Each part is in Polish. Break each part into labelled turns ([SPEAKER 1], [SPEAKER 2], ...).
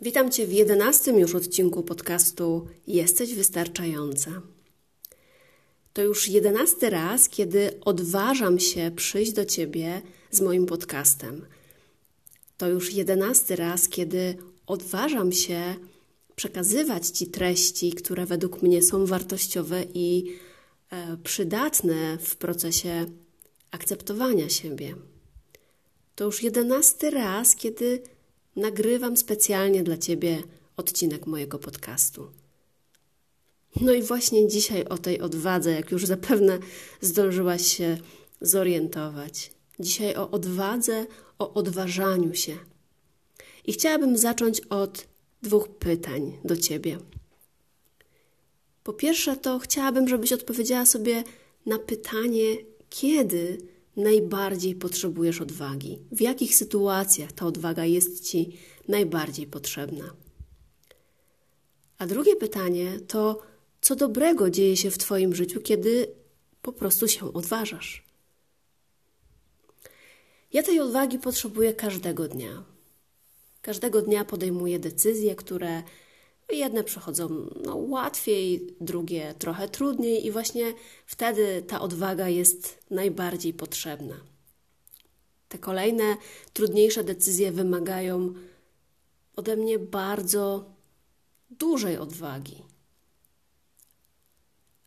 [SPEAKER 1] Witam Cię w jedenastym już odcinku podcastu Jesteś Wystarczająca. To już jedenasty raz, kiedy odważam się przyjść do Ciebie z moim podcastem. To już jedenasty raz, kiedy odważam się przekazywać Ci treści, które według mnie są wartościowe i e, przydatne w procesie akceptowania siebie. To już jedenasty raz, kiedy nagrywam specjalnie dla Ciebie odcinek mojego podcastu. No i właśnie dzisiaj o tej odwadze, jak już zapewne zdążyłaś się zorientować. Dzisiaj o odwadze, o odważaniu się. I chciałabym zacząć od dwóch pytań do Ciebie. Po pierwsze, to chciałabym, żebyś odpowiedziała sobie na pytanie, kiedy najbardziej potrzebujesz odwagi? W jakich sytuacjach ta odwaga jest Ci najbardziej potrzebna? A drugie pytanie to, co dobrego dzieje się w Twoim życiu, kiedy po prostu się odważasz? Ja tej odwagi potrzebuję każdego dnia. Każdego dnia podejmuję decyzje, które Jedne przechodzą no, łatwiej, drugie trochę trudniej, i właśnie wtedy ta odwaga jest najbardziej potrzebna. Te kolejne, trudniejsze decyzje wymagają ode mnie bardzo dużej odwagi.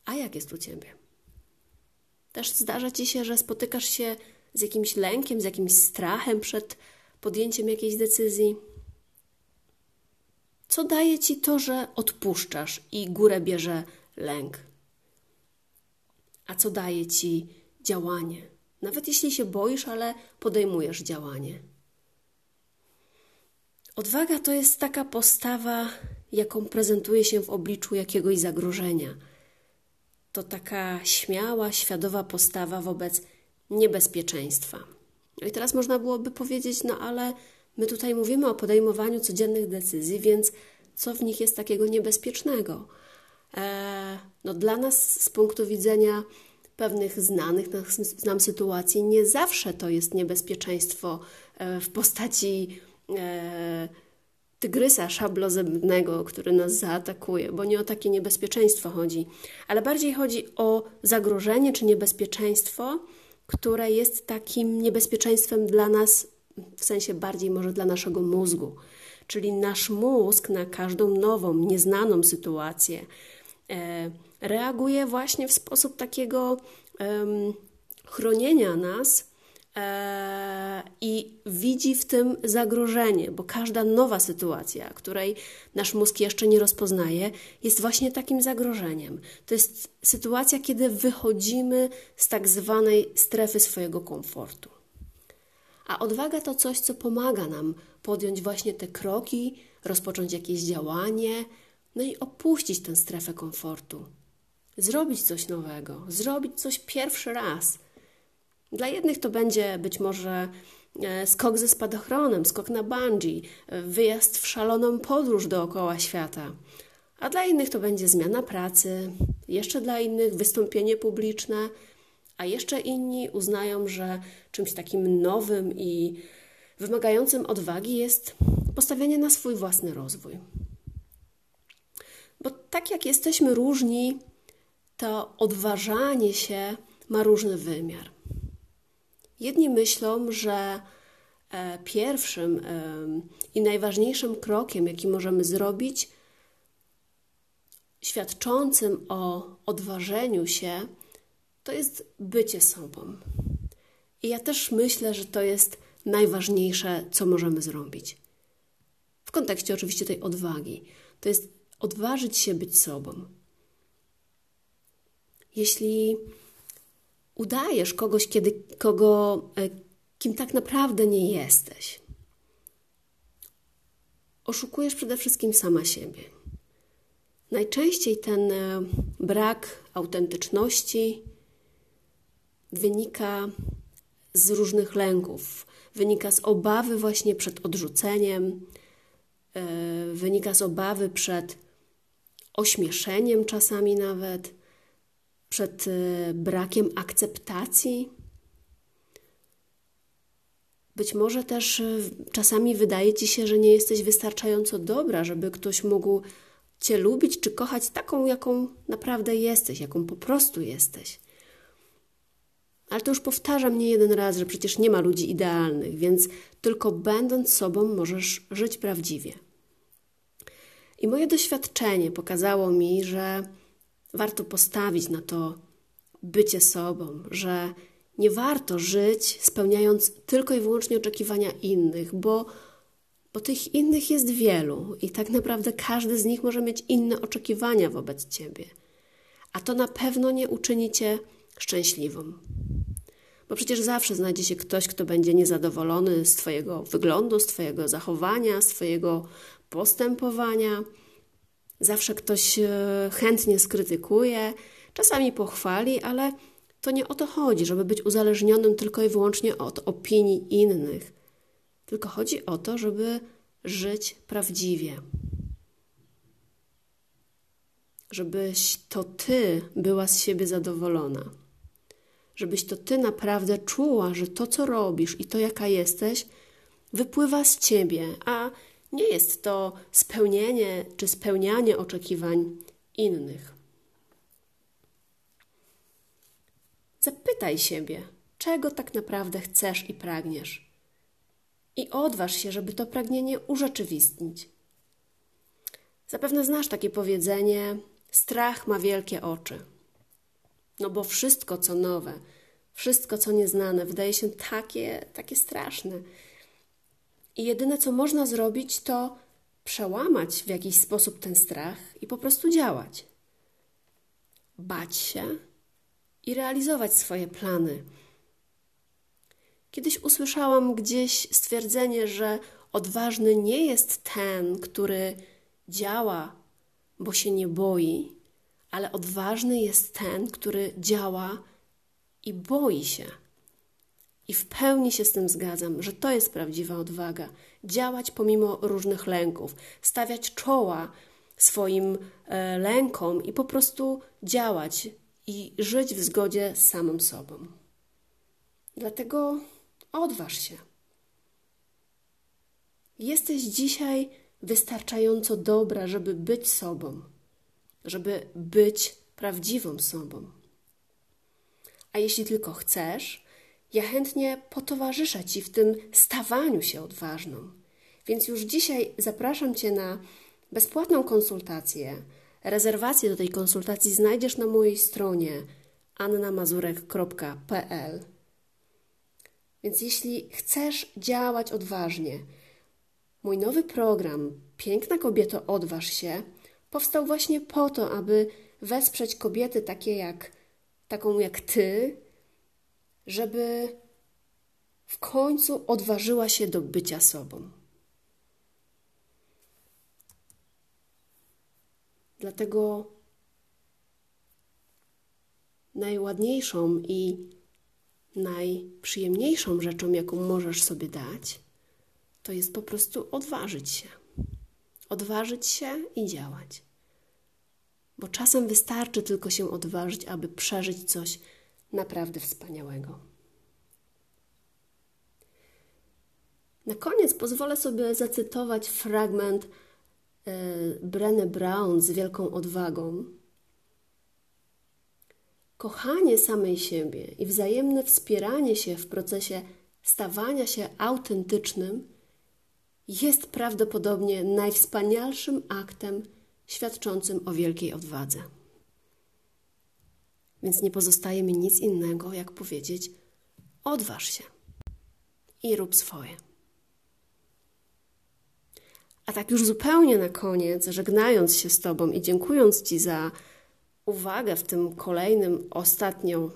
[SPEAKER 1] A jak jest u ciebie? Też zdarza ci się, że spotykasz się z jakimś lękiem, z jakimś strachem przed podjęciem jakiejś decyzji? Co daje ci to, że odpuszczasz i górę bierze lęk? A co daje ci działanie? Nawet jeśli się boisz, ale podejmujesz działanie. Odwaga to jest taka postawa, jaką prezentuje się w obliczu jakiegoś zagrożenia. To taka śmiała, świadoma postawa wobec niebezpieczeństwa. No i teraz można byłoby powiedzieć, no ale My tutaj mówimy o podejmowaniu codziennych decyzji, więc co w nich jest takiego niebezpiecznego? E, no dla nas z punktu widzenia pewnych znanych nam sytuacji nie zawsze to jest niebezpieczeństwo e, w postaci e, tygrysa szablozębnego, który nas zaatakuje, bo nie o takie niebezpieczeństwo chodzi, ale bardziej chodzi o zagrożenie czy niebezpieczeństwo, które jest takim niebezpieczeństwem dla nas w sensie bardziej może dla naszego mózgu. Czyli nasz mózg na każdą nową, nieznaną sytuację e, reaguje właśnie w sposób takiego e, chronienia nas e, i widzi w tym zagrożenie, bo każda nowa sytuacja, której nasz mózg jeszcze nie rozpoznaje, jest właśnie takim zagrożeniem. To jest sytuacja, kiedy wychodzimy z tak zwanej strefy swojego komfortu. A odwaga to coś, co pomaga nam podjąć właśnie te kroki, rozpocząć jakieś działanie, no i opuścić tę strefę komfortu. Zrobić coś nowego, zrobić coś pierwszy raz. Dla jednych to będzie być może e, skok ze spadochronem, skok na bungee, e, wyjazd w szaloną podróż dookoła świata. A dla innych to będzie zmiana pracy, jeszcze dla innych wystąpienie publiczne – a jeszcze inni uznają, że czymś takim nowym i wymagającym odwagi jest postawienie na swój własny rozwój. Bo tak jak jesteśmy różni, to odważanie się ma różny wymiar. Jedni myślą, że e, pierwszym i najważniejszym krokiem, jaki możemy zrobić, świadczącym o odważeniu się, to jest bycie sobą. I ja też myślę, że to jest najważniejsze, co możemy zrobić. W kontekście oczywiście tej odwagi. To jest odważyć się być sobą. Jeśli udajesz kogoś, kiedy, kogo, e, kim tak naprawdę nie jesteś, oszukujesz przede wszystkim sama siebie. Najczęściej ten e, brak autentyczności wynika z różnych lęków, wynika z obawy właśnie przed odrzuceniem, e, wynika z obawy przed ośmieszeniem czasami nawet, przed e, brakiem akceptacji. Być może też e, czasami wydaje ci się, że nie jesteś wystarczająco dobra, żeby ktoś mógł Cię lubić czy kochać taką, jaką naprawdę jesteś, jaką po prostu jesteś. Ale to już powtarzam nie jeden raz, że przecież nie ma ludzi idealnych, więc tylko będąc sobą możesz żyć prawdziwie. I moje doświadczenie pokazało mi, że warto postawić na to bycie sobą, że nie warto żyć spełniając tylko i wyłącznie oczekiwania innych, bo, bo tych innych jest wielu i tak naprawdę każdy z nich może mieć inne oczekiwania wobec ciebie. A to na pewno nie uczyni cię szczęśliwą. Bo przecież zawsze znajdzie się ktoś, kto będzie niezadowolony z Twojego wyglądu, z Twojego zachowania, z Twojego postępowania. Zawsze ktoś e, chętnie skrytykuje, czasami pochwali, ale to nie o to chodzi, żeby być uzależnionym tylko i wyłącznie od opinii innych. Tylko chodzi o to, żeby żyć prawdziwie. Żebyś to ty była z siebie zadowolona żebyś to ty naprawdę czuła, że to, co robisz i to, jaka jesteś, wypływa z ciebie, a nie jest to spełnienie czy spełnianie oczekiwań innych. Zapytaj siebie, czego tak naprawdę chcesz i pragniesz. I odważ się, żeby to pragnienie urzeczywistnić. Zapewne znasz takie powiedzenie: strach ma wielkie oczy. No bo wszystko, co nowe, wszystko, co nieznane, wydaje się takie, takie straszne. I jedyne, co można zrobić, to przełamać w jakiś sposób ten strach i po prostu działać. Bać się i realizować swoje plany. Kiedyś usłyszałam gdzieś stwierdzenie, że odważny nie jest ten, który działa, bo się nie boi, ale odważny jest ten, który działa i boi się. I w pełni się z tym zgadzam, że to jest prawdziwa odwaga. Działać pomimo różnych lęków, stawiać czoła swoim e, lękom i po prostu działać i żyć w zgodzie z samym sobą. Dlatego odważ się. Jesteś dzisiaj wystarczająco dobra, żeby być sobą żeby być prawdziwą sobą. A jeśli tylko chcesz, ja chętnie potowarzyszę Ci w tym stawaniu się odważną. Więc już dzisiaj zapraszam Cię na bezpłatną konsultację. Rezerwację do tej konsultacji znajdziesz na mojej stronie annamazurek.pl. Więc jeśli chcesz działać odważnie, mój nowy program Piękna kobieto, odważ się powstał właśnie po to, aby wesprzeć kobiety takie jak taką jak ty, żeby w końcu odważyła się do bycia sobą. Dlatego najładniejszą i najprzyjemniejszą rzeczą, jaką możesz sobie dać, to jest po prostu odważyć się odważyć się i działać. Bo czasem wystarczy tylko się odważyć, aby przeżyć coś naprawdę wspaniałego. Na koniec pozwolę sobie zacytować fragment yy, Brené Brown z wielką odwagą. Kochanie samej siebie i wzajemne wspieranie się w procesie stawania się autentycznym jest prawdopodobnie najwspanialszym aktem świadczącym o wielkiej odwadze. Więc nie pozostaje mi nic innego, jak powiedzieć: odważ się i rób swoje. A tak już zupełnie na koniec, żegnając się z Tobą i dziękując Ci za uwagę w tym kolejnym, ostatnio